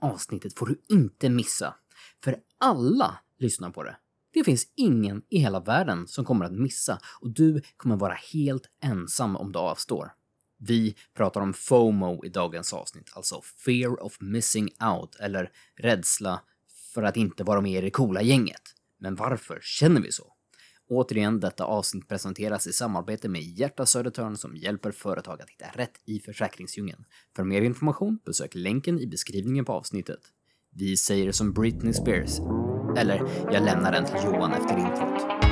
avsnittet får du inte missa. För alla lyssnar på det. Det finns ingen i hela världen som kommer att missa och du kommer vara helt ensam om du avstår. Vi pratar om FOMO i dagens avsnitt, alltså fear of missing out eller rädsla för att inte vara med i det coola gänget. Men varför känner vi så? Återigen, detta avsnitt presenteras i samarbete med Hjärta Södertörn som hjälper företag att hitta rätt i försäkringsdjungeln. För mer information besök länken i beskrivningen på avsnittet. Vi säger som Britney Spears. Eller, jag lämnar den till Johan efter introt.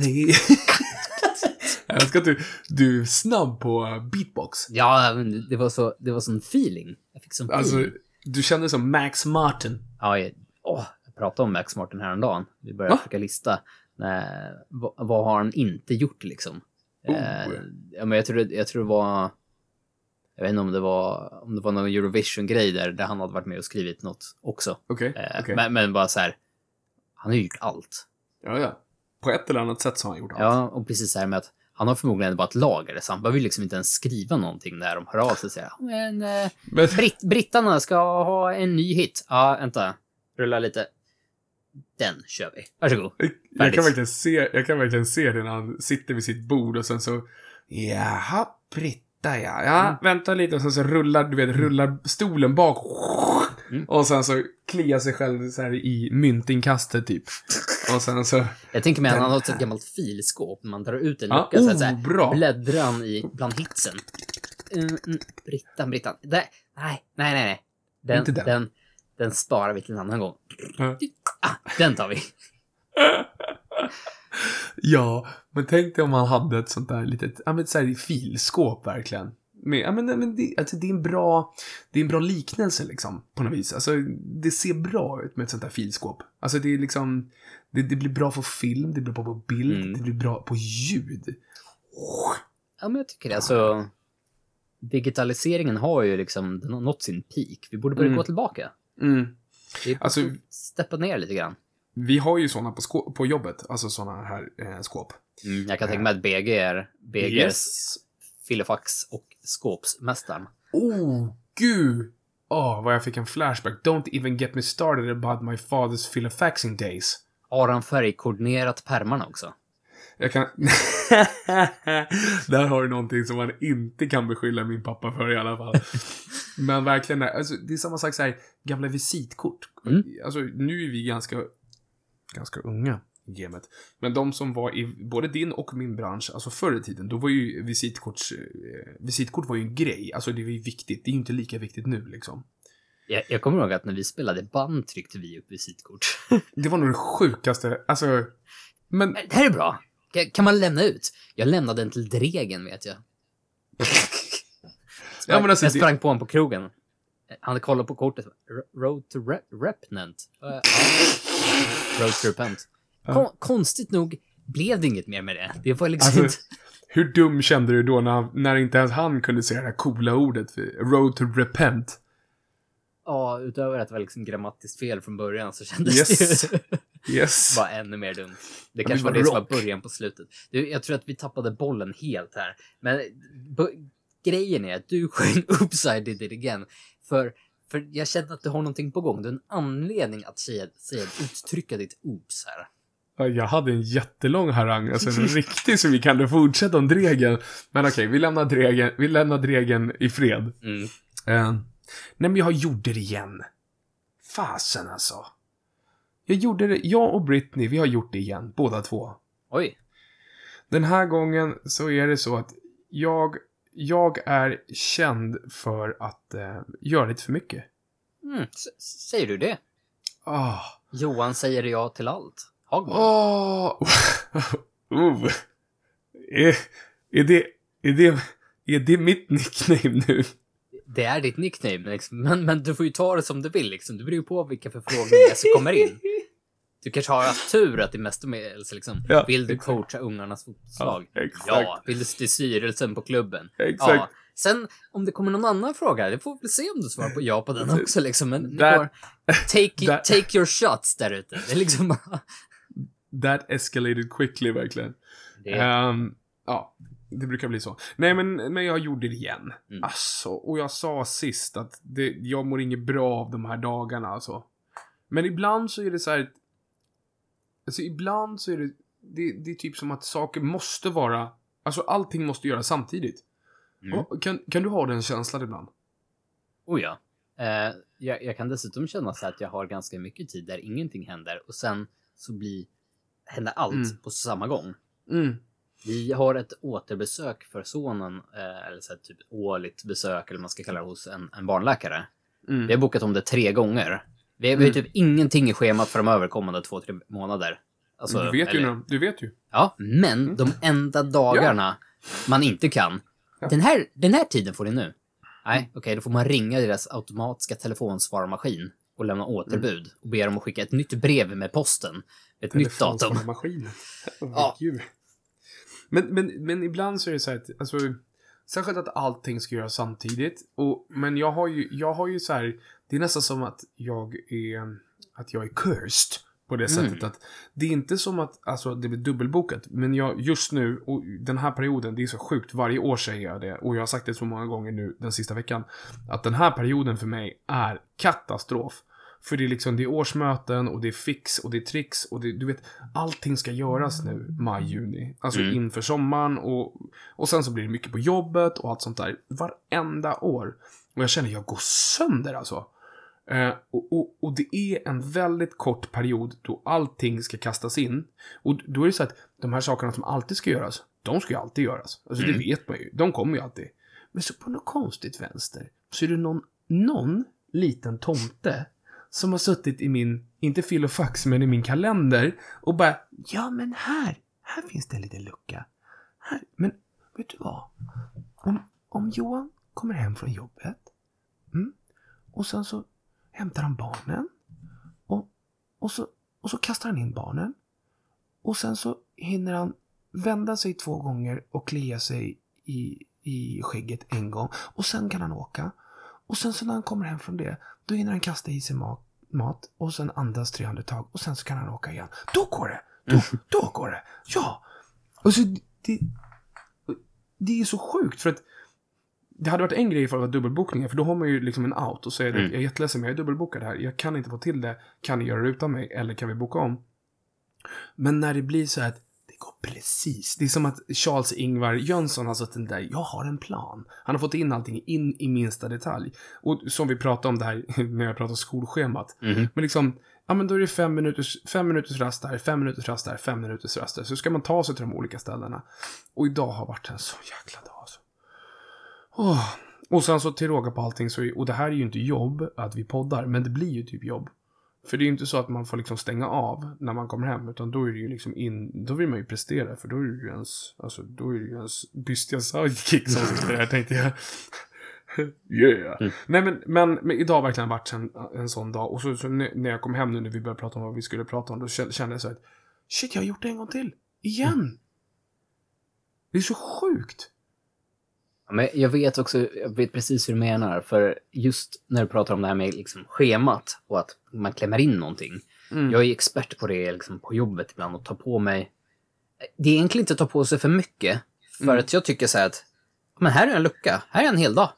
Play... Jag älskar att du, du är snabb på beatbox. Ja, men det var så, det var sån feeling. Jag fick sån Alltså, feeling. du kände som Max Martin. Ja, jag, åh, jag pratade om Max Martin häromdagen. Vi började Va? försöka lista. Nej, vad, vad har han inte gjort liksom? Oh. Eh, ja, men jag tror, jag tror det var... Jag vet inte om det var, om det var någon Eurovision-grej där, där han hade varit med och skrivit något också. Okej, Eh, okej. men, men bara så här, han har ju gjort allt. Ja, ja. På ett eller annat sätt så har han gjort allt. Ja, och precis här med att han har förmodligen bara ett lager, så han behöver ju liksom inte ens skriva någonting när de hör av sig och säger "Ja, men eh, Men, Britt, brittarna ska ha en ny hit. Ja, vänta. Rulla lite. Den kör vi. Varsågod. jag, kan verkligen se, jag kan verkligen se det när han sitter vid sitt bord och sen så... Jaha, Britta ja. Ja, Mm. vänta lite och sen så rullar, du vet, rullar stolen bak. Mm. Och sen så kliar sig själv så här i myntinkastet typ. Och sen så... Jag tänker mig att han har ett här. gammalt filskåp. Man drar ut en lucka så att oh, säga. bra. Bläddrar han i bland hitsen. Mm, mm, Brittan, Brittan. Där. Nej, nej, nej. nej. Den, Inte den. den. Den sparar vi till en annan gång. Ja. Ah, den tar vi. Ja, men tänk dig om man hade ett sånt där litet, ja men ett så här filskåp verkligen. Med, ja men, men det, alltså det är en bra, det är en bra liknelse liksom, på något vis. Alltså, det ser bra ut med ett sånt där filskåp. Alltså det är liksom, det, det blir bra på film, det blir bra på bild, Mm. det blir bra på ljud. Ja, men jag tycker det. Alltså, digitaliseringen har ju liksom, nått sin peak. Vi borde börja Mm. gå tillbaka. Mm. Vi Alltså- alltså, steppa ner lite grann. Vi har ju såna på, på jobbet, alltså såna här eh, skåp. Mm, jag kan tänka mig att BG är BGs Yes. Filofax och skåpsmästaren. Oh, gud! Åh, vad jag fick en flashback. Don't even get me started about my father's filofaxing days. Har han färgkoordinerat pärmarna också? Jag kan... Där har du någonting som man inte kan beskylla min pappa för i alla fall. Men verkligen, alltså, det är samma sak så här, gamla visitkort. Mm. Alltså, nu är vi ganska, ganska unga gamet. Men de som var i både din och min bransch, alltså förr i tiden, då var ju visitkorts, eh, visitkort var ju en grej. Alltså det var ju viktigt. Det är ju inte lika viktigt nu liksom. Jag, jag kommer ihåg att när vi spelade band tryckte vi upp visitkort. Det var nog det sjukaste, alltså. Men, det här är bra. Kan, man lämna ut? Jag lämnade den till Dregen, vet jag. Sprang, Ja, alltså, jag det- sprang på honom på krogen. Han kollat på kortet. Road to rep Repnant. Uh. Road to Repent. Kon, konstigt nog blev det inget mer med det. Det var liksom Alltså, inte... hur dum kände du då när, när inte ens han kunde säga det här coola ordet? Road to repent. Ja, utöver att det var liksom grammatiskt fel från början så kändes Yes. det Yes. bara ännu mer dumt. Det kanske var det som var rock. början på slutet. Du, jag tror att vi tappade bollen helt här. Men grejen är att du sjöng Upside It Again. För, för jag känner att du har någonting på gång. Du har en anledning att säga, säga uttrycka ditt oops här. Ja, Jag hade en jättelång harang, alltså en riktig så vi kan fortsätta om Dregen. Men okej, vi lämnar Dregen, vi lämnar Dregen i fred. Mm. Uh, nej men jag gjorde det igen. Fasen alltså. Jag gjorde det, jag och Britney, vi har gjort det igen, båda två. Oj. Den här gången så är det så att jag, jag är känd för att eh, göra lite för mycket. Mm. Säger du det? Ah. Johan säger ja till allt. Hagman. Åh! oh. Är, är, det, är, det, är det mitt nickname nu? Det är ditt nickname, liksom. men, men du får ju ta det som du vill. Liksom. Det beror ju på vilka förfrågningar som kommer in. Du kanske har haft tur att det är alltså liksom, Ja, vill du exakt. coacha ungarnas fotbollslag? Ja. Ja, vill du till styrelsen på klubben? Exakt. Ja. Sen om det kommer någon annan fråga, det får vi se om du svarar på ja på den också liksom. Men That- får take, that- take your shots där ute. Det är liksom bara... That escalated quickly, verkligen. Det Ehm, ja, det brukar bli så. Nej, men, men jag gjorde det igen. Mm. Alltså, och jag sa sist att det, jag mår inget bra av de här dagarna, alltså. Men ibland så är det så här... Alltså, ibland så är det... Det, det är typ som att saker måste vara... Alltså, allting måste göras samtidigt. mm. Och, kan, kan du ha den känslan ibland? Oh ja. Eh, jag, jag kan dessutom känna så att jag har ganska mycket tid där ingenting händer och sen så blir händer allt Mm. på samma gång. Mm. Vi har ett återbesök för sonen, eh, eller så här, typ årligt besök eller vad man ska kalla det hos en, en barnläkare. Mm. Vi har bokat om det tre gånger. Vi har, vi har typ ingenting i schemat framöver kommande två, tre månader. Alltså, du vet ju eller- nu. Du vet ju. Ja, men de enda dagarna man inte kan. Ja. Den, här, den här tiden får ni nu. Nej, okej, då får man ringa deras automatiska telefonsvararmaskin och lämna återbud och be dem att skicka ett nytt brev med posten. Ett nytt datum. Åh, Ja. Men, men, men ibland så är det så här att, alltså, särskilt att allting ska göras samtidigt. Och, men jag har ju, jag har ju så här, det är nästan som att jag är, att jag är cursed. På det Mm. sättet att det är inte som att alltså, det blir dubbelbokat. Men jag just nu, och den här perioden, det är så sjukt. Varje år säger jag det. Och jag har sagt det så många gånger nu den sista veckan. Att den här perioden för mig är katastrof. För det är liksom, det är årsmöten och det är fix och det är tricks och det, du vet, allting ska göras nu, maj, juni. Alltså Mm. inför sommaren och, och sen så blir det mycket på jobbet och allt sånt där. Varenda år. Och jag känner, jag går sönder alltså. Eh, och, och, och det är en väldigt kort period då allting ska kastas in. Och då är det så att de här sakerna som alltid ska göras, de ska ju alltid göras. Alltså Mm. det vet man ju. De kommer ju alltid. Men så på något konstigt vänster så är det någon, någon liten tomte som har suttit i min, inte filofax, men i min kalender och bara, ja men här, här finns det en liten lucka. Här, men vet du vad? Om, om Johan kommer hem från jobbet mm, och sen så hämtar han barnen och, och, så, och så kastar han in barnen och sen så hinner han vända sig två gånger och klia sig i, i skägget en gång och sen kan han åka. Och sen så när han kommer hem från det, då hinner han kasta i sig mat, mat och sen andas tre andetag och sen så kan han åka igen. Då går det! Då, då går det! Ja! Alltså, det, det är så sjukt för att det hade varit en grej för att vara dubbelbokningar, för då har man ju liksom en out och säger Mm. att jag är jätteledsen men jag är dubbelbokad här. Jag kan inte få till det. Kan ni göra det utan mig? Eller kan vi boka om? Men när det blir så att det går precis. Det är som att Charles-Ingvar Jönsson har suttit där. Jag har en plan. Han har fått in allting in i minsta detalj. Och som vi pratade om det här när jag pratade om skolschemat. Mhm. Men liksom, ja men då är det fem minuters, fem minuters rast där, fem minuters rast där, fem minuters rast där. Så ska man ta sig till de olika ställena. Och idag har varit en så jäkla dag alltså. Åh. Och sen så till råga på allting så, och det här är ju inte jobb att vi poddar, men det blir ju typ jobb. För det är ju inte så att man får liksom stänga av när man kommer hem, utan då är det ju liksom in, då vill man ju prestera, för då är det ju ens, alltså då är det ju ens bystiga sidekick som sitter där, tänkte jag. yeah. Mm. Nej men, men, men idag har verkligen varit en, en sån dag, och så, så när jag kom hem nu när vi började prata om vad vi skulle prata om, då kände jag så här att, shit jag har gjort det en gång till. Igen! Det är så sjukt. Men jag vet också, jag vet precis hur du menar, för just när du pratar om det här med liksom schemat och att man klämmer in någonting. Mm. Jag är expert på det liksom på jobbet ibland och tar på mig... Det är egentligen inte att ta på sig för mycket, för Mm. att jag tycker så här att men här är en lucka, här är en hel dag.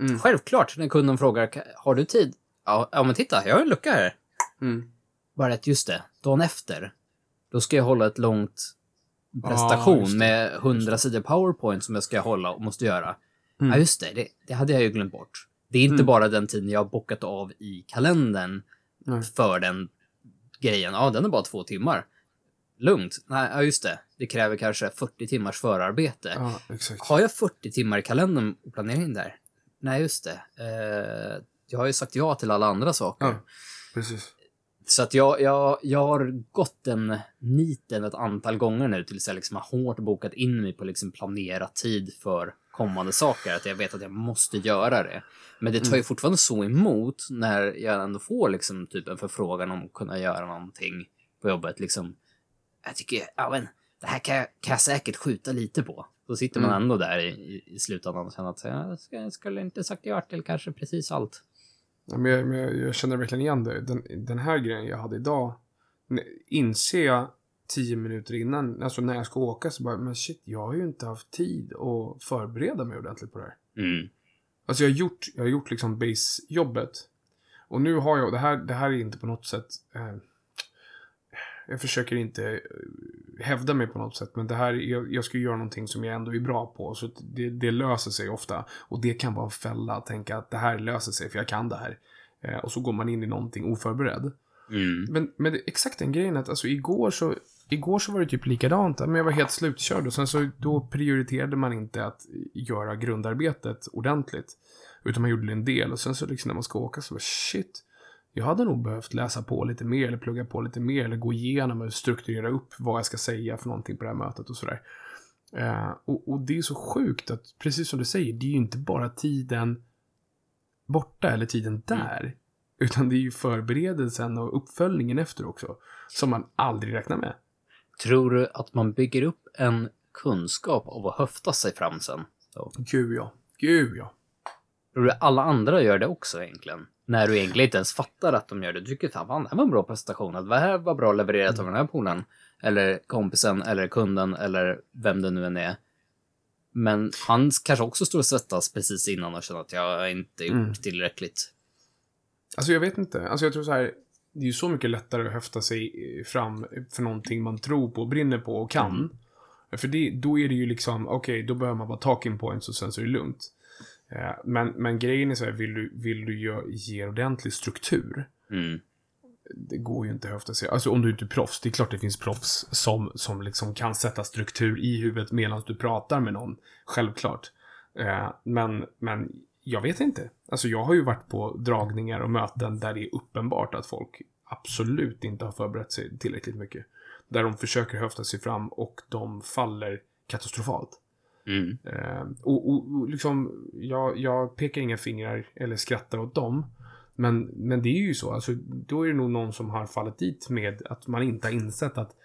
Mm. Självklart, när kunden frågar har du tid? Ja, ja men titta, jag har en lucka här. Mm. Bara att just det, dagen efter, då ska jag hålla ett långt Ja, prestation det. med hundra sidor powerpoint som jag ska hålla och måste göra. Mm. Ja, just det, det, det hade jag ju glömt bort. Det är inte Mm. bara den tiden jag har bockat av i kalendern Nej. för den grejen. Ja, den är bara två timmar. Lugnt. Nej, ja, just det. Det kräver kanske 40 timmars förarbete. Ja. Har jag 40 timmar i kalendern och planerar in där? Nej, just det. Eh, jag har ju sagt ja till alla andra saker. Ja, precis. Så att jag, jag, jag har gått den niten ett antal gånger nu tills jag liksom har hårt bokat in mig på liksom planera tid för kommande saker. Att jag vet att jag måste göra det. Men det tar ju fortfarande så emot när jag ändå får liksom typ en förfrågan om att kunna göra någonting på jobbet liksom. Jag tycker, ja men det här kan jag, kan jag säkert skjuta lite på. Då sitter man Mm. ändå där i, i, i slutändan och känner att jag skulle inte sagt ja till kanske precis allt. Ja, men jag, men jag, jag känner verkligen igen det. Den, den här grejen jag hade idag, inser jag tio minuter innan, alltså när jag ska åka så bara, men shit, jag har ju inte haft tid att förbereda mig ordentligt på det här. Mm. Alltså jag har gjort, jag har gjort liksom base-jobbet. Och nu har jag, det här, det här är inte på något sätt, eh, jag försöker inte eh, hävda mig på något sätt, men det här, jag, jag ska göra någonting som jag ändå är bra på, så det, det löser sig ofta. Och det kan vara en fälla att tänka att det här löser sig, för jag kan det här. Eh, och så går man in i någonting oförberedd. Mm. Men, men det, exakt den grejen att, alltså igår så, igår så var det typ likadant. Men jag var helt slutkörd och sen så då prioriterade man inte att göra grundarbetet ordentligt. Utan man gjorde en del och sen så liksom när man ska åka så var shit. Jag hade nog behövt läsa på lite mer eller plugga på lite mer eller gå igenom och strukturera upp vad jag ska säga för någonting på det här mötet och sådär. Eh, och, och det är så sjukt att, precis som du säger, det är ju inte bara tiden borta eller tiden där. Utan det är ju förberedelsen och uppföljningen efter också. Som man aldrig räknar med. Tror du att man bygger upp en kunskap av att höfta sig fram sen? Så. Gud ja. Gud ja. Tror du alla andra gör det också egentligen? När du egentligen inte ens fattar att de gör det. Du tycker fan, det här var en bra prestation. Att det här var bra levererat av den här polaren. Eller kompisen, eller kunden, eller vem det nu än är. Men han kanske också står och svettas precis innan och känner att jag inte gjort Mm. tillräckligt. Alltså jag vet inte. Alltså jag tror så här. Det är ju så mycket lättare att höfta sig fram för någonting man tror på, brinner på och kan. Mm. För det, då är det ju liksom, okej, då behöver man bara talking points och sen så är det lugnt. Eh, Men, men grejen är så här, vill du, vill du ge, ge ordentlig struktur, Mm. det går ju inte att höfta sig. Alltså om du inte är proffs, det är klart det finns proffs som, som liksom kan sätta struktur i huvudet medan du pratar med någon. Självklart. Eh, men, men jag vet inte. Alltså jag har ju varit på dragningar och möten där det är uppenbart att folk absolut inte har förberett sig tillräckligt mycket. Där de försöker höfta sig fram och de faller katastrofalt. Mm. Eh, och, och, och liksom, jag, jag pekar inga fingrar eller skrattar åt dem. Men, men det är ju så, alltså, då är det nog någon som har fallit dit med att man inte har insett att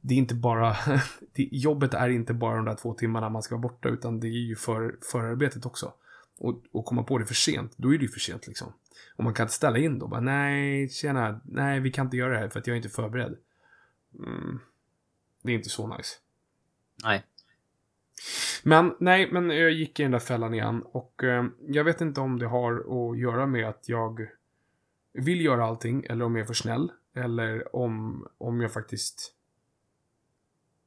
det är inte bara, jobbet är inte bara de där två timmarna man ska vara borta, utan det är ju för, förarbetet också. Och, och komma på det för sent, då är det ju för sent liksom. Och man kan inte ställa in då, bara nej, tjena, nej, vi kan inte göra det här för att jag är inte förberedd. Mm, det är inte så nice. Nej. Men nej, men jag gick i den där fällan igen och eh, jag vet inte om det har att göra med att jag vill göra allting eller om jag är för snäll eller om, om jag faktiskt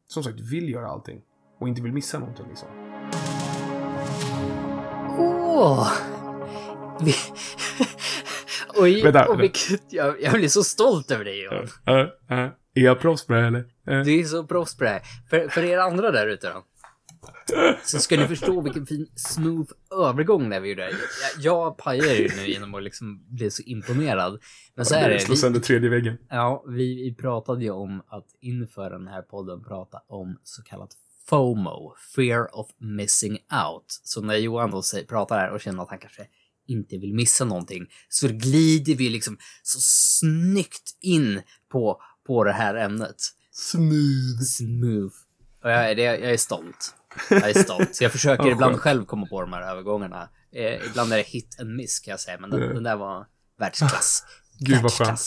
som sagt vill göra allting och inte vill missa någonting liksom. Åh! Vi... Oj, Vänta, och vilket... Jag, jag blir så stolt över dig, Johan. Äh, äh, är jag proffs på det här, eller? Äh. Du är så proffs på det här. För, för er andra där ute då. Så ska ni förstå vilken fin smooth övergång där vi gjorde. Jag, jag pajar ju nu genom att liksom bli så imponerad. Men så är det. Slå sönder tredje väggen. ja, vi, vi pratade ju om att inför den här podden prata om så kallat FOMO, fear of missing out. Så när Johan då pratar här och känner att han kanske inte vill missa någonting så glider vi liksom så snyggt in på, på det här ämnet. Smooth. Smooth. Och jag, är- det, jag är stolt. Jag är stolt. Så jag försöker ibland själv komma på de här övergångarna. Eh, ibland är det hit and miss kan jag säga, men den, Mm. den där var världsklass. Gud vad skönt.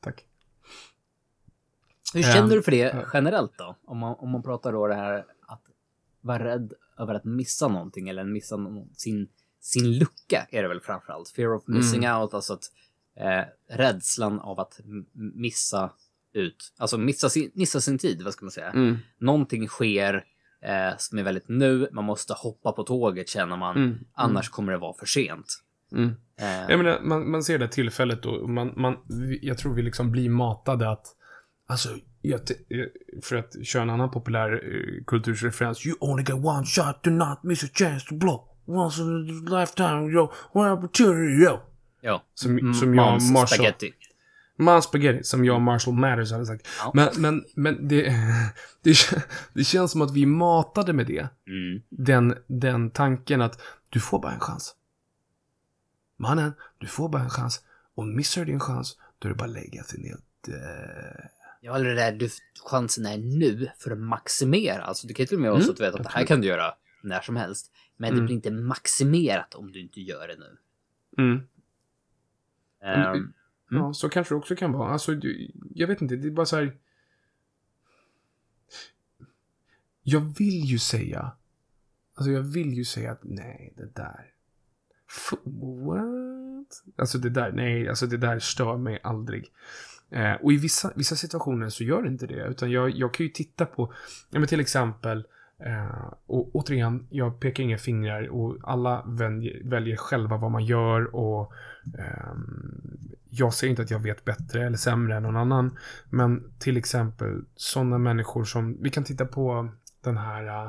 Tack. Hur känner du för det generellt då? Om man, om man pratar då det här att vara rädd över att missa någonting eller missa någon, sin, sin lucka är det väl framförallt. Fear of missing Mm. out, alltså att eh, rädslan av att missa ut, alltså missa sin, missa sin tid, vad ska man säga? Mm. någonting sker eh, som är väldigt nu, man måste hoppa på tåget känner man, Mm. annars kommer det vara för sent. Mm. Eh, Jag menar, man, man ser det tillfället och man, man, jag tror vi liksom blir matade att, alltså, för att köra en annan populär eh, kultursreferens, you only get one shot to not miss a chance to blow. Once in a lifetime, yo, one opportunity, yo. ja. Som, M- som jag Marshall, spaghetti. Man spaghetti, som jag och Marshall Matters hade sagt. Ja. Men, men, men det, det, det känns som att vi matade med det. Mm. Den, den tanken att du får bara en chans. Mannen, du får bara en chans. Och missar du din chans, då är det bara att lägga sig ner och. Ja, eller det där du, chansen är nu för att maximera. Alltså det kan till och med vara Mm, så att du det här kan du göra när som helst. Men det Mm. blir inte maximerat om du inte gör det nu. Mm. Ehm, Mm. Ja, så kanske det också kan vara. Alltså, jag vet inte, det är bara så här... Jag vill ju säga... Alltså jag vill ju säga att nej, det där... F- What? Alltså det där, nej, alltså det där stör mig aldrig. Eh, och i vissa, vissa situationer så gör det inte det. Utan jag, jag kan ju titta på, ja men till exempel, eh, och återigen, jag pekar inga fingrar och alla väljer, väljer själva vad man gör och eh, jag säger inte att jag vet bättre eller sämre än någon annan. Men till exempel sådana människor som, vi kan titta på den här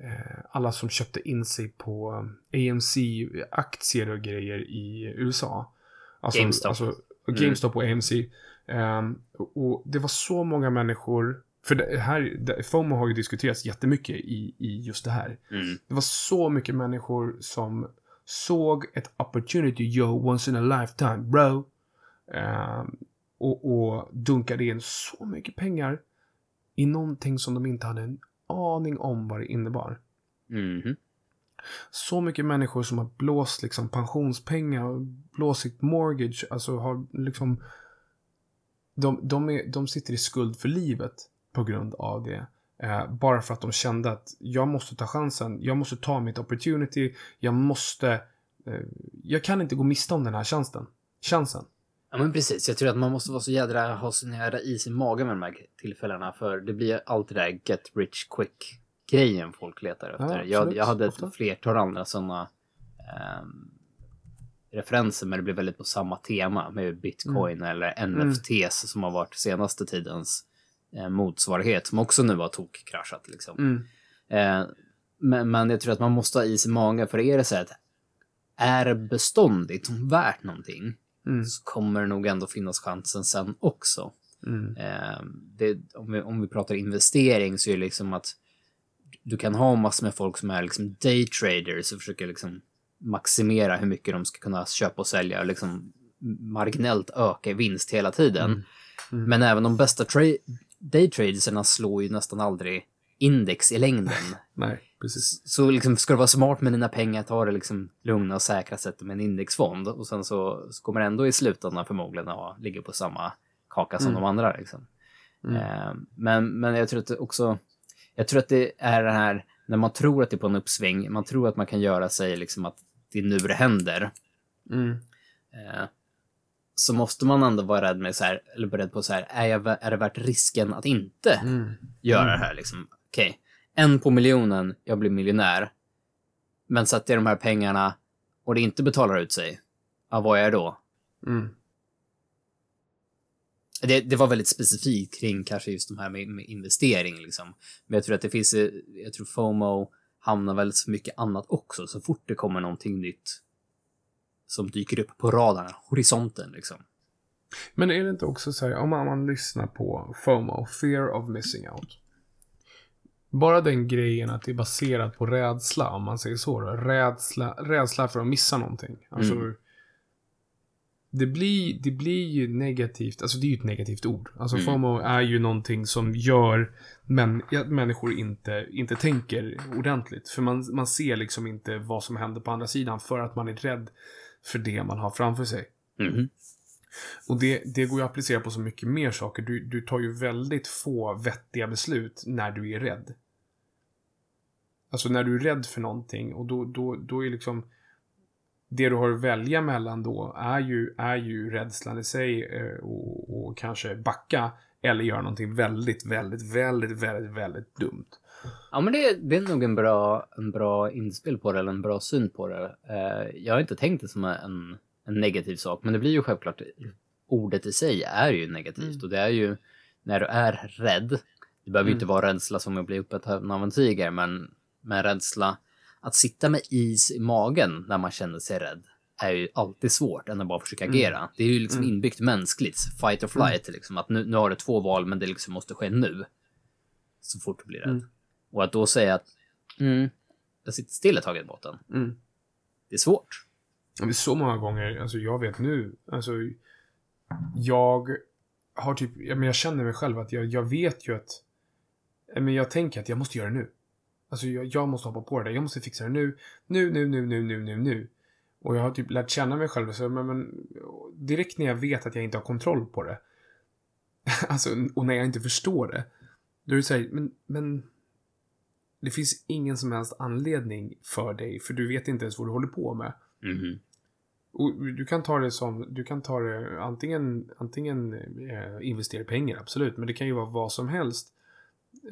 eh, alla som köpte in sig på AMC-aktier och grejer i USA. Alltså, GameStop. Alltså, GameStop och AMC. Ehm, och det var så många människor, för det här, FOMO har ju diskuterats jättemycket i, i just det här. mm. Det var så mycket människor som såg ett opportunity, yo, once in a lifetime, bro. Ehm, och, och dunkade in så mycket pengar i någonting som de inte hade en aning om vad det innebar. Mhm. Så mycket människor som har blåst liksom pensionspengar sitt mortgage, alltså har liksom de, de, är, de sitter i skuld för livet på grund av det. Eh, bara för att de kände att jag måste ta chansen, jag måste ta mitt opportunity, jag måste, eh, jag kan inte gå miste om den här chansen. chansen. Ja men precis, jag tror att man måste vara så jädra, ha så jädra is i magen med de här tillfällena för det blir alltid det där get rich quick grejen folk letar efter. Ja, jag, jag hade ett flertal andra sådana ehm, referenser men det blir väldigt på samma tema med bitcoin eller NFTs som har varit senaste tidens eh, motsvarighet som också nu har tokkraschat liksom. Mm. Eh, men, men jag tror att man måste ha is i magen för är det så att är beståndigt värt någonting Mm. så kommer det nog ändå finnas chansen sen också. Mm. Eh, det, om, vi, om vi pratar investering så är det liksom att du kan ha massor med folk som är liksom daytraders och försöker liksom maximera hur mycket de ska kunna köpa och sälja och liksom marginellt öka i vinst hela tiden. Mm. Mm. Men även de bästa tra- daytraderserna slår ju nästan aldrig index i längden. Nej, precis. Så liksom, ska du vara smart med dina pengar, ta det liksom lugna och säkra sättet med en indexfond. Och sen så, så kommer det ändå i slutändan förmodligen att ligga på samma kaka som Mm. de andra. Liksom. Mm. Eh, men, men jag tror att det också, jag tror att det är det här när man tror att det är på en uppsving, man tror att man kan göra sig liksom att det är nu det händer. Mm. Eh, så måste man ändå vara rädd med så här, eller beredd på så här, är, jag, är det värt risken att inte Mm. göra det här liksom? Okej, en på miljonen, jag blir miljonär. Men sätter jag de här pengarna och det inte betalar ut sig, ja, vad är jag då? Mm. Det, det var väldigt specifikt kring kanske just de här med, med investering liksom. Men jag tror att det finns, jag tror FOMO hamnar väldigt mycket annat också så fort det kommer någonting nytt som dyker upp på radarn, horisonten liksom. Men är det inte också så här, om man lyssnar på FOMO, Fear of Missing Out. Bara den grejen att det är baserat på rädsla, om man säger så. Då. Rädsla, rädsla för att missa någonting. Alltså, Mm. det, blir, det blir ju negativt, alltså det är ju ett negativt ord. Alltså Mm. FOMO är ju någonting som gör men, ja, människor inte, inte tänker ordentligt. För man, man ser liksom inte vad som händer på andra sidan för att man är rädd för det man har framför sig. Mhm. Och det, det går ju att applicera på så mycket mer saker. Du, du tar ju väldigt få vettiga beslut när du är rädd. Alltså när du är rädd för någonting och då, då, då är liksom det du har att välja mellan då är ju, är ju rädslan i sig eh, och, och kanske backa eller göra någonting väldigt, väldigt, väldigt, väldigt, väldigt dumt. Ja, men det, det är nog en bra, en bra inspel på det, eller en bra syn på det. Eh, jag har inte tänkt det som en, en negativ sak, men det blir ju självklart, ordet i sig är ju negativt Mm. och det är ju när du är rädd, det behöver ju Mm. inte vara rädsla som att bli uppäten av en tiger, men, men rädsla, att sitta med is i magen när man känner sig rädd är ju alltid svårt än att bara försöka Mm. agera. Det är ju liksom Mm. inbyggt mänskligt, fight or flight, liksom, att nu, nu har du två val men det liksom måste ske nu. Så fort du blir rädd. Mm. Och att då säga att mm, jag sitter still ett tag i båten. Mm. Det är svårt. Men så många gånger, alltså jag vet nu, alltså jag har typ, men jag känner mig själv att jag, jag vet ju att, men jag tänker att jag måste göra det nu. Alltså jag, jag måste hoppa på det där. Jag måste fixa det nu. Nu, nu, nu, nu, nu, nu, nu. Och jag har typ lärt känna mig själv. Så, men, men, direkt när jag vet att jag inte har kontroll på det. alltså, och när jag inte förstår det. Då är det såhär, men, men. Det finns ingen som helst anledning för dig. För du vet inte ens vad du håller på med. Mhm. Och du kan ta det som, du kan ta det antingen, antingen eh, investera pengar, absolut. Men det kan ju vara vad som helst.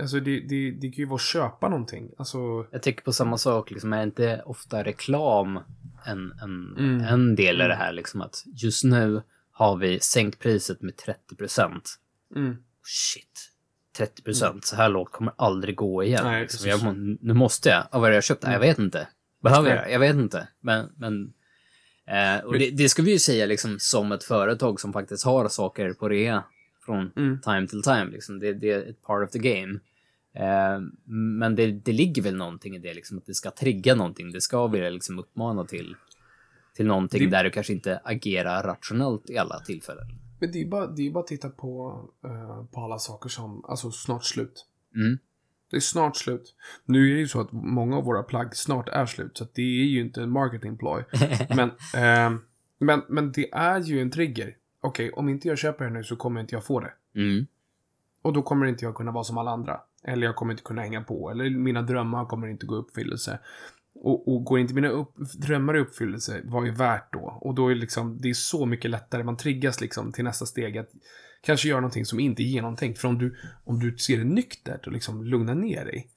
Alltså det, det, det kan ju vara att köpa någonting. Alltså, Jag tycker på samma sak, liksom, är inte ofta reklam en, en, Mm. en del i det här? Liksom, att just nu har vi sänkt priset med 30 procent. mm, Shit. 30 procent, så här lågt kommer aldrig gå igen. Nej, liksom. jag, nu måste jag. Ja, vad är det jag köpt? Nej, jag vet inte. Behöver jag? Jag vet inte. Men, men eh, och det, det ska vi ju säga liksom som ett företag som faktiskt har saker på rea från mm. time till time. Liksom. Det, det är ett part of the game. Eh, men det, det ligger väl någonting i det, liksom, att det ska trigga någonting. Det ska vilja liksom, uppmana till, till någonting Det- där du kanske inte agerar rationellt i alla tillfällen. Men det är ju bara, det är ju bara att titta på, eh, på alla saker som, alltså snart slut. Mm. Det är snart slut. Nu är det ju så att många av våra plagg snart är slut, så att det är ju inte en marketing ploy. men, eh, men, men det är ju en trigger. Okej, om inte jag köper det nu så kommer inte jag få det. Mm. Och då kommer inte jag kunna vara som alla andra. Eller jag kommer inte kunna hänga på. Eller mina drömmar kommer inte gå i uppfyllelse. Och, och går inte mina upp, drömmar i uppfyllelse, vad är värt då? Och då är det liksom, det är så mycket lättare, man triggas liksom till nästa steg att kanske göra någonting som inte är genomtänkt. För om du, om du ser det nyktert och liksom lugnar ner dig.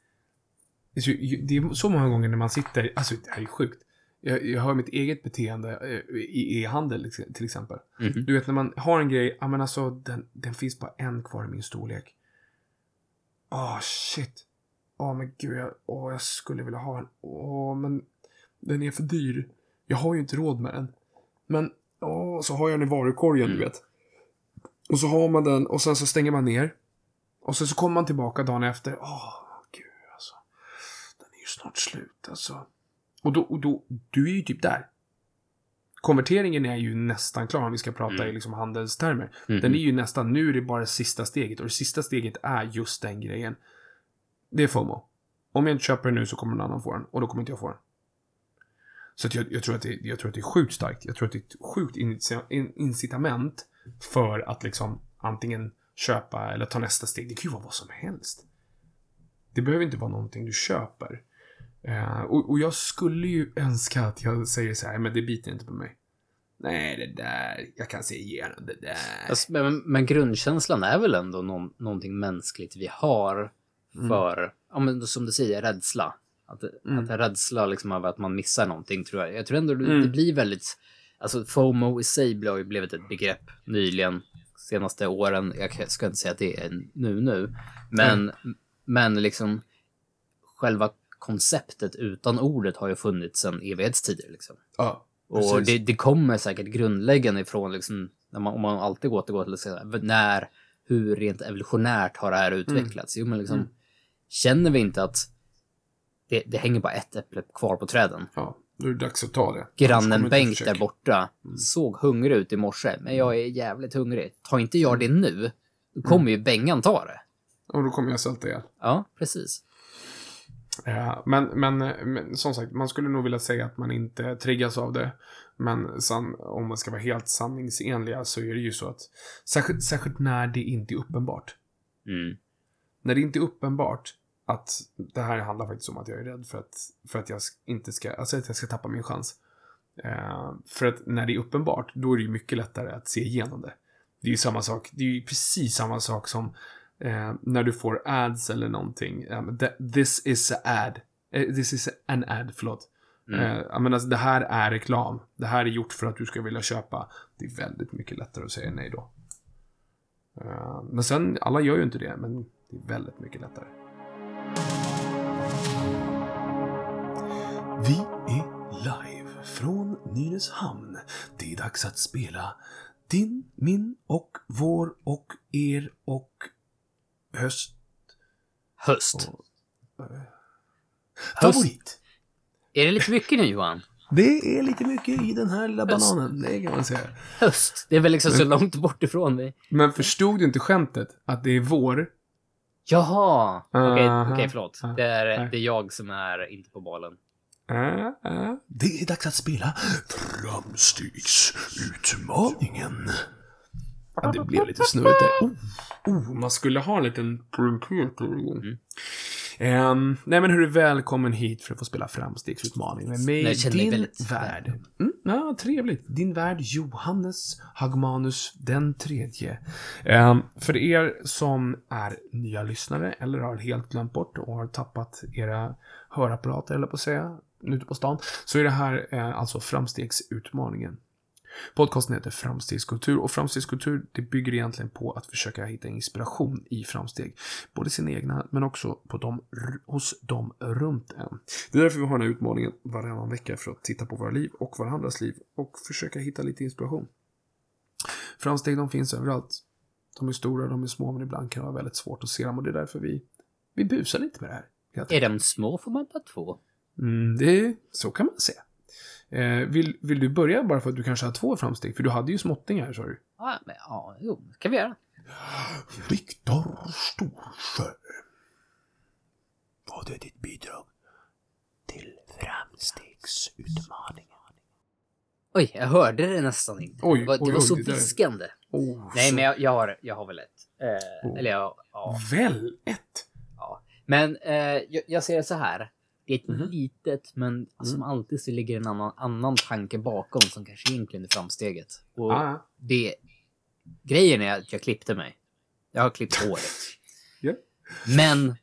Det är så- många gånger när man sitter, alltså det här är sjukt. Jag, jag har mitt eget beteende eh, i e-handel liksom, till exempel. Mhm. Du vet när man har en grej, ja men alltså den, den finns bara en kvar i min storlek. Åh shit. Åh men gud, jag, åh, jag skulle vilja ha en. Åh men den är för dyr. Jag har ju inte råd med den. Men, åh, så har jag den i varukorgen Mm. du vet. Och så har man den och sen så stänger man ner. Och sen så kommer man tillbaka dagen efter. Åh, gud alltså. Den är ju snart slut alltså. Och då, och då, du är ju typ där. Konverteringen är ju nästan klar om vi ska prata Mm. i liksom handelstermer. Mhm. Den är ju nästan, nu är det bara sista steget och det sista steget är just den grejen. Det är FOMO. Om jag inte köper den nu så kommer någon annan få den och då kommer inte jag få den. Så jag, jag, tror att det, jag tror att det är sjukt starkt. Jag tror att det är ett sjukt incitament för att liksom antingen köpa eller ta nästa steg. Det kan ju vara vad som helst. Det behöver inte vara någonting du köper. Eh, och, och jag skulle ju önska att jag säger så här, men det biter inte på mig. Nej, det där, jag kan se igenom det där. Alltså, men, men grundkänslan är väl ändå någon, någonting mänskligt vi har för, ja, men som du säger, rädsla. Att, Mm. att rädsla liksom över att man missar någonting tror jag. Jag tror ändå Mm. det blir väldigt, alltså FOMO i sig har ju blivit ett begrepp nyligen, senaste åren. Jag ska inte säga att det är nu nu, men, men liksom själva konceptet utan ordet har ju funnits sedan evighetstider liksom. Ja, Och det, det kommer säkert grundläggande ifrån, liksom, när man, om man alltid återgår till här, när, hur rent evolutionärt har det här utvecklats? Jo, men liksom, Mm. känner vi inte att det, det hänger bara ett äpple kvar på träden? ja, då är det dags att ta det. Grannen Bengt där borta såg hungrig ut i morse, men jag är jävligt hungrig. Tar inte jag det nu, då kommer ju Bengan ta det. Och då kommer jag sälta ihjäl. Ja, precis. Ja, men, men, men som sagt, man skulle nog vilja säga att man inte triggas av det. Men san, om man ska vara helt sanningsenliga så är det ju så att, särskilt, särskilt när det inte är uppenbart. Mm. När det inte är uppenbart att det här handlar faktiskt om att jag är rädd för att, för att jag inte ska, alltså att jag ska tappa min chans. Eh, för att när det är uppenbart, då är det ju mycket lättare att se igenom det. Det är ju samma sak, det är ju precis samma sak som eh, när du får ads eller någonting. Th- this is a ad. Eh, this is an ad, förlåt. Mm. Eh, jag menar, det här är reklam. Det här är gjort för att du ska vilja köpa. Det är väldigt mycket lättare att säga nej då. Eh, men sen, alla gör ju inte det, men det är väldigt mycket lättare. Vi är live från Nynäshamn. Det är dags att spela din, min och vår och er och höst. Höst. Och, eh, Höst. favorit. Är det lite mycket nu Johan? Det är lite mycket i den här lilla Höst. bananen, det kan man säga. Höst. Det är väl liksom så långt bort ifrån mig. Men förstod du inte skämtet? Att det är vår? Jaha! Okej, Aha. okej, förlåt. Ah, Det är, nej. det är jag som är inte på bollen. Äh, äh. Det är dags att spela Framstegsutmaningen. Ja, det blev lite snurrigt där. Oh, oh, man skulle ha en liten trumpeter igång. Mm. Ehm, nej men hörru, välkommen hit för att få spela Framstegsutmaningen med mig, mig din väldigt värd. Mm, ja, trevligt. Din värd Johannes Hagmanus den tredje. Ehm, för er som är nya lyssnare eller har helt glömt bort och har tappat era hörapparater eller på att säga, ute på stan, så är det här eh, alltså Framstegsutmaningen. Podcasten heter Framstegskultur och framstegskultur det bygger egentligen på att försöka hitta inspiration i framsteg. Både sina egna men också på dem, hos dem runt en. Det är därför vi har den här utmaningen varannan vecka för att titta på våra liv och varandras liv och försöka hitta lite inspiration. Framsteg de finns överallt. De är stora, de är små men ibland kan det vara väldigt svårt att se dem och det är därför vi, vi busar lite med det här. Är de små får man bara två. Mm, det, så kan man säga. Eh, vill, vill du börja bara för att du kanske har två framsteg? För du hade ju småttingar, sa du. Ja, men, ja jo, det kan vi göra. Viktor Storsjö. Vad är ditt bidrag till framstegsutmaningen? Oj, jag hörde det nästan inte. Oj, det var, det oj, var så det där- viskande. Oh, Nej, så men jag, jag, har, jag har väl ett. Eh, Oh. Eller ja, ja. Väl ett? ja. Men eh, jag, jag ser det så här. Det är ett Mhm. litet, men som Mm. alltid så ligger en annan, annan tanke bakom som kanske egentligen är framsteget. Och Ah, det... Grejen är att jag klippte mig. Jag har klippt håret. Ja. Men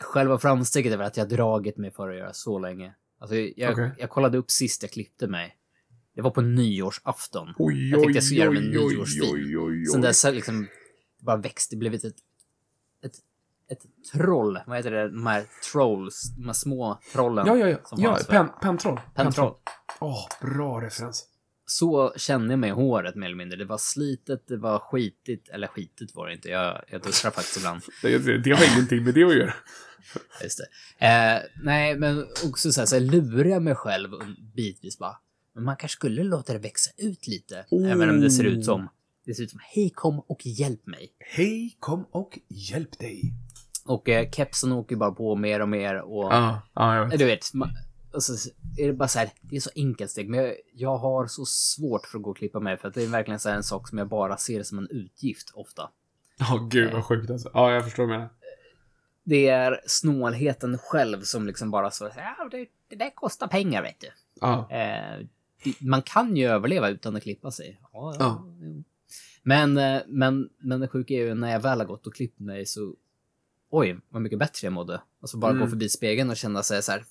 själva framsteget är väl att jag dragit mig för att göra så länge. Alltså, jag, Okej. jag kollade upp sist jag klippte mig. Det var på nyårsafton. oj, Jag tänkte oj, jag skulle göra oj, oj, oj, oj, Sen oj. dess liksom det bara växt. Det blivit ett, ett, ett troll. Vad heter det? De här trolls. De här små trollen. Ja, ja, ja. ja pen, pentroll. Pentroll. Åh, bra referens. Så kände jag mig i håret mer eller mindre. Det var slitet, det var skitigt. Eller skitigt var det inte. Jag, jag duschar faktiskt ibland. Det, det, det har ingenting med det att göra. Just det. Eh, nej, men också så här, så här lurar jag mig själv bitvis bara. Men man kanske skulle låta det växa ut lite. Oh. Även om det ser ut som... Det ser ut som hej kom och hjälp mig. Hej, kom och hjälp dig. Och eh, kepsen åker bara på mer och mer och... Ja, ja, jag vet. Du vet, och så är det bara så här, det är så enkelt steg, men jag, jag har så svårt för att gå och klippa mig för att det är verkligen så en sak som jag bara ser som en utgift ofta. Ja, gud vad sjukt alltså. Ja, jag förstår du menar. Det är snålheten själv som liksom bara så ja, det, det där kostar pengar vet du. Ja. Eh, det, man kan ju överleva utan att klippa sig. Ja, ja. Men, eh, men, men det sjuka är ju när jag väl har gått och klippt mig så oj, vad mycket bättre jag mådde. Alltså bara Mm. gå förbi spegeln och känna sig så här,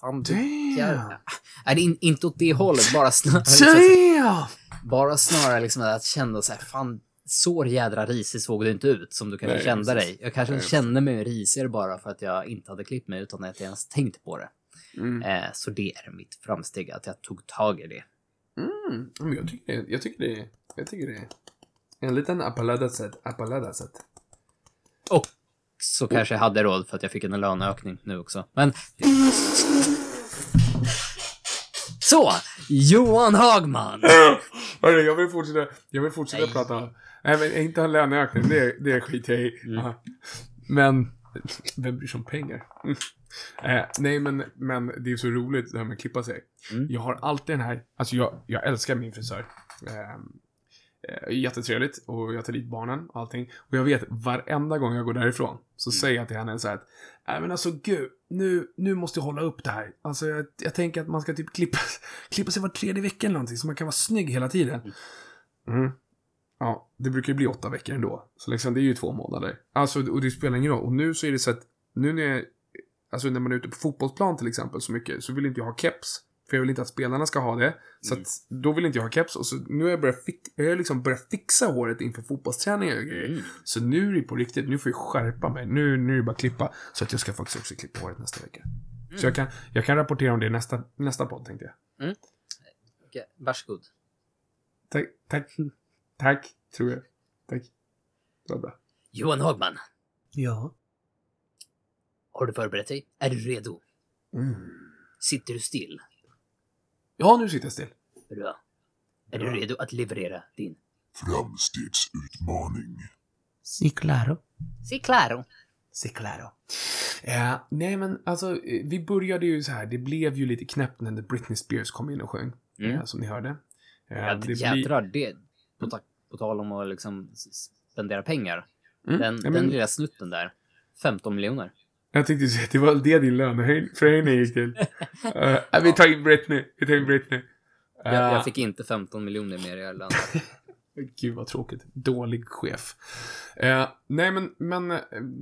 fan duckar. Damn! Nej, det är in, inte åt det hållet, bara snarare, Damn! bara snarare liksom att känna så här, fan, så jädra risig såg du inte ut som du kanske Nej, kände precis. dig. Jag kanske Nej. kände mig risigare bara för att jag inte hade klippt mig utan att jag ens tänkt på det. Mm. Eh, så det är mitt framsteg, att jag tog tag i det. Mm. Men jag tycker jag tycker det, jag tycker det är en liten appaladaset, appaladaset. Och så kanske jag hade råd för att jag fick en löneökning nu också. Men... Så! Johan Hagman! Hörru, jag vill fortsätta, jag vill fortsätta Nej. prata. Nej, men inte ha löneökning, det, det skiter jag i. Mm. Men, vem bryr sig om pengar? Mm. Eh, nej, men, men det är så roligt det här med att klippa sig. Mm. Jag har alltid den här, alltså jag, jag älskar min frisör. Eh, jättetrevligt och jag tar dit barnen och allting. Och jag vet varenda gång jag går därifrån så Mm. säger jag till henne så här att Nej men alltså gud, nu, nu måste jag hålla upp det här. Alltså jag, jag tänker att man ska typ klippa, klippa sig var tredje vecka eller någonting så man kan vara snygg hela tiden. Mm. Ja, det brukar ju bli åtta veckor ändå. Så liksom det är ju två månader. Alltså, och det spelar ingen roll. Och nu så är det så att, nu när jag, alltså när man är ute på fotbollsplan till exempel så mycket, så vill inte jag ha keps. För jag vill inte att spelarna ska ha det. Så Mm. att, då vill inte jag ha keps. Och så nu har jag börjat, fi- jag har liksom börjat fixa håret inför fotbollsträningar och grejer. Mm. Så nu är det på riktigt, nu får jag skärpa mig. Nu, nu är det bara att klippa. Så att jag ska faktiskt också klippa håret nästa vecka. Så jag kan, jag kan rapportera om det nästa, nästa podd tänkte jag. Okej, Varsågod. Tack, tack, tack, tror jag. Tack. Det var bra. Johan Hagman, Ja. har du förberett dig? Är du redo? Mm. Sitter du still? Ja, nu sitter jag still. Bra. Är du redo att leverera din? Framstegsutmaning. Si claro. Si claro. Si claro. Eh, nej, men alltså, eh, vi började ju så här. Det blev ju lite knäppt när Britney Spears kom in och sjöng. Mm. Eh, som ni hörde. Eh, Ja, det jädrar, det... På, ta, på tal om att liksom spendera pengar. Mm, Den, ja, men- den lilla snutten där. 15 miljoner. Jag tänkte säga att det var det din löneförhöjning gick till. Eh, vi tar in Britney. Vi tar in Britney. Jag, Eh, jag fick inte 15 miljoner mer i Irland. Gud vad tråkigt. Dålig chef. Eh, nej men, men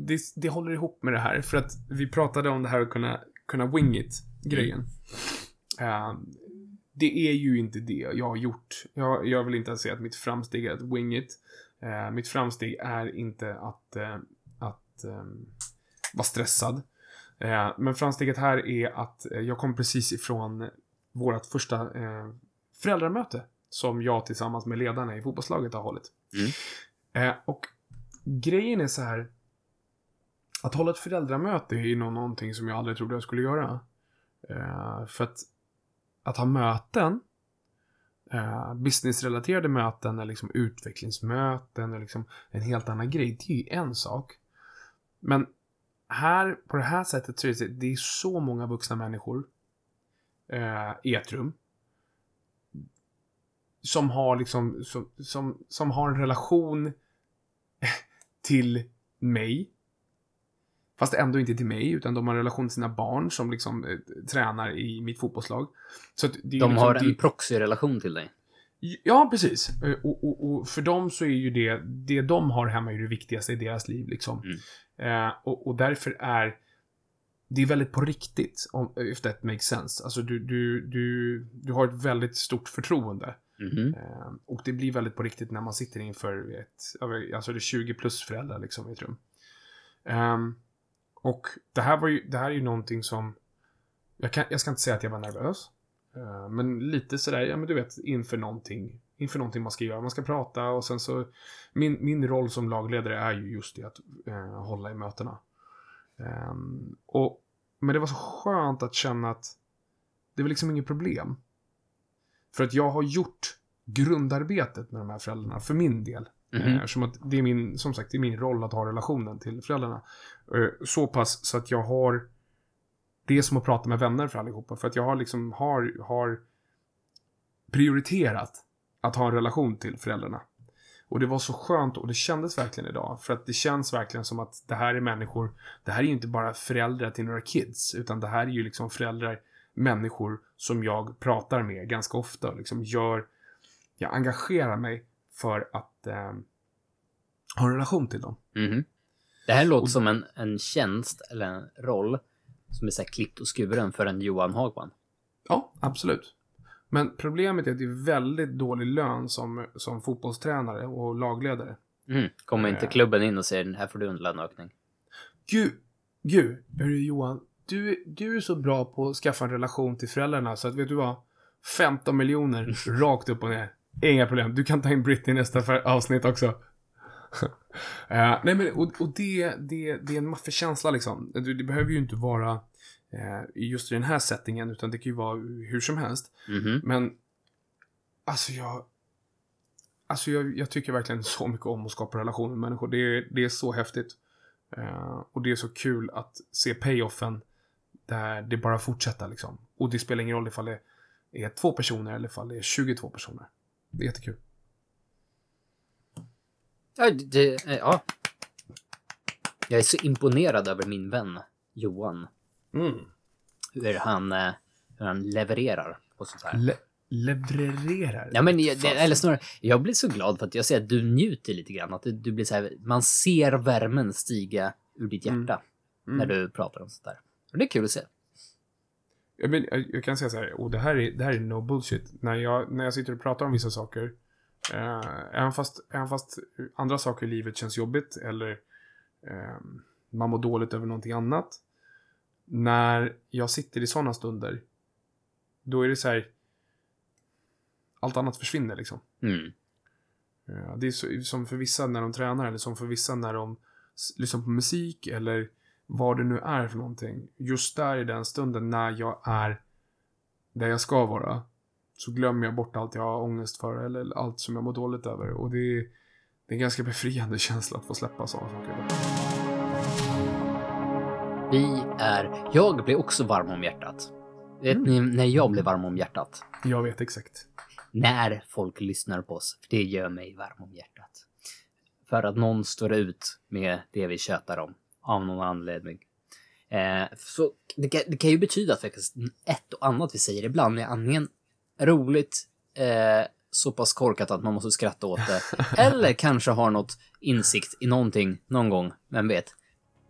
det, det håller ihop med det här. För att vi pratade om det här att kunna, kunna wing it grejen. Eh, det är ju inte det jag har gjort. Jag, jag vill inte ens säga att mitt framsteg är att wing it. Mitt framsteg är inte att, att eh, vara stressad. Eh, men framsteget här är att eh, jag kom precis ifrån vårt första eh, föräldramöte som jag tillsammans med ledarna i fotbollslaget har hållit. Mm. Eh, och grejen är så här. Att hålla ett föräldramöte är nog någonting som jag aldrig trodde jag skulle göra. Eh, för att, att ha möten, eh, businessrelaterade möten eller liksom utvecklingsmöten eller liksom en helt annan grej, det är ju en sak. Men här, på det här sättet så är det, det är så många vuxna människor eh, i ett rum som har liksom, som, som, som har en relation till mig. Fast ändå inte till mig, utan de har en relation till sina barn som liksom eh, tränar i mitt fotbollslag. Så att det är De liksom, har det- en proxy-relation till dig. Ja, precis. Eh, Och, och, och för dem så är ju det, det de har hemma är det viktigaste i deras liv liksom. Eh, och, och därför är det är väldigt på riktigt, om, if that makes sense. Alltså du, du, du, du har ett väldigt stort förtroende. Mhm. Eh, och det blir väldigt på riktigt när man sitter inför ett, alltså det är 20 plus föräldrar liksom i ett rum. Ehm, och det här var ju, det här är ju någonting som, jag, kan, jag ska inte säga att jag var nervös. Eh, men lite sådär, ja men du vet, inför någonting, inför någonting man ska göra. Man ska prata och sen så, min, min roll som lagledare är ju just det att eh, hålla i mötena. Ehm, och, men det var så skönt att känna att det var liksom inget problem. För att jag har gjort grundarbetet med de här föräldrarna för min del. Eh, Eftersom att det är min, som sagt, det är min roll att ha relationen till föräldrarna. Så pass så att jag har det är som att prata med vänner för allihopa. För att jag har liksom, har, har prioriterat att ha en relation till föräldrarna. Och det var så skönt och det kändes verkligen idag. För att det känns verkligen som att det här är människor, det här är ju inte bara föräldrar till några kids, utan det här är ju liksom föräldrar, människor som jag pratar med ganska ofta och liksom gör, jag engagerar mig för att eh, ha en relation till dem. Mhm. Det här låter Och- som en, en tjänst eller en roll som är så här klippt och skuren för en Johan Hagman. Ja, absolut. Men problemet är att det är väldigt dålig lön som, som fotbollstränare och lagledare. Mhm. Kommer inte Eh. klubben in och säger här får du en löneökning? Gud, gud, hörru Johan. Du, du är så bra på att skaffa en relation till föräldrarna så att vet du vad? 15 miljoner rakt upp och ner. Inga problem. Du kan ta in Britney i nästa avsnitt också. Eh, nej men, och, och det, det, det är en maffig känsla liksom. Det, det behöver ju inte vara eh, just i den här settingen utan det kan ju vara hur som helst. Mhm. Men alltså jag Alltså jag, jag tycker verkligen så mycket om att skapa relationer med människor. Det är, det är så häftigt. Eh, och det är så kul att se payoffen där det bara fortsätter liksom. Och det spelar ingen roll ifall det är två personer eller ifall det är 22 personer. Det är jättekul. Ja, det, eh, ja. Jag är så imponerad över min vän Johan. Mm. Hur han, eh, hur han levererar på sånt här. Le- levererar. Ja, men jag, det, eller snarare, jag blir så glad för att jag ser att du njuter lite grann. Att du, blir så här, man ser värmen stiga ur ditt Mm. hjärta Mm. när du pratar om sånt där. Och det är kul att se. Jag, men, jag, jag kan säga så här, och det här är, det här är no bullshit. När jag, när jag sitter och pratar om vissa saker, eh, även, fast, även fast andra saker i livet känns jobbigt eller eh, man mår dåligt över någonting annat. När jag sitter i sådana stunder, då är det så här, allt annat försvinner liksom. Mm. Eh, Det är så, som för vissa när de tränar eller som för vissa när de lyssnar på musik eller vad det nu är för någonting. Just där i den stunden när jag är där jag ska vara så glömmer jag bort allt jag har ångest för eller allt som jag mår dåligt över. Och det är, det är en ganska befriande känsla att få släppa sådana saker. Vi är... Jag blir också varm om hjärtat. Vet ni när jag blir varm om hjärtat? Jag vet exakt. När folk lyssnar på oss. För det gör mig varm om hjärtat. För att någon står ut med det vi tjötar om. Av någon anledning. Eh, så det kan, det kan ju betyda att ett och annat vi säger ibland är antingen roligt, eh, så pass korkat att man måste skratta åt det. eller kanske har något insikt i någonting någon gång. Vem vet?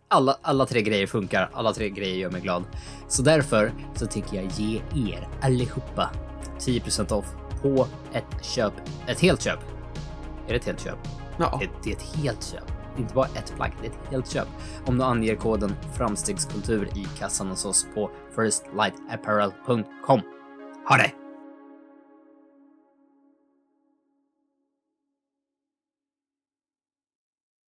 Alla, alla tre grejer funkar. Alla tre grejer gör mig glad. Så därför så tänker jag ge er allihopa 10% off på ett köp. Ett helt köp. Är det ett helt köp? Ja. Det, det är ett helt köp. Inte bara ett plagg, det är ett helt köp. Om du anger koden framstegskultur i kassan hos oss på firstlightapparel.com. Ha det!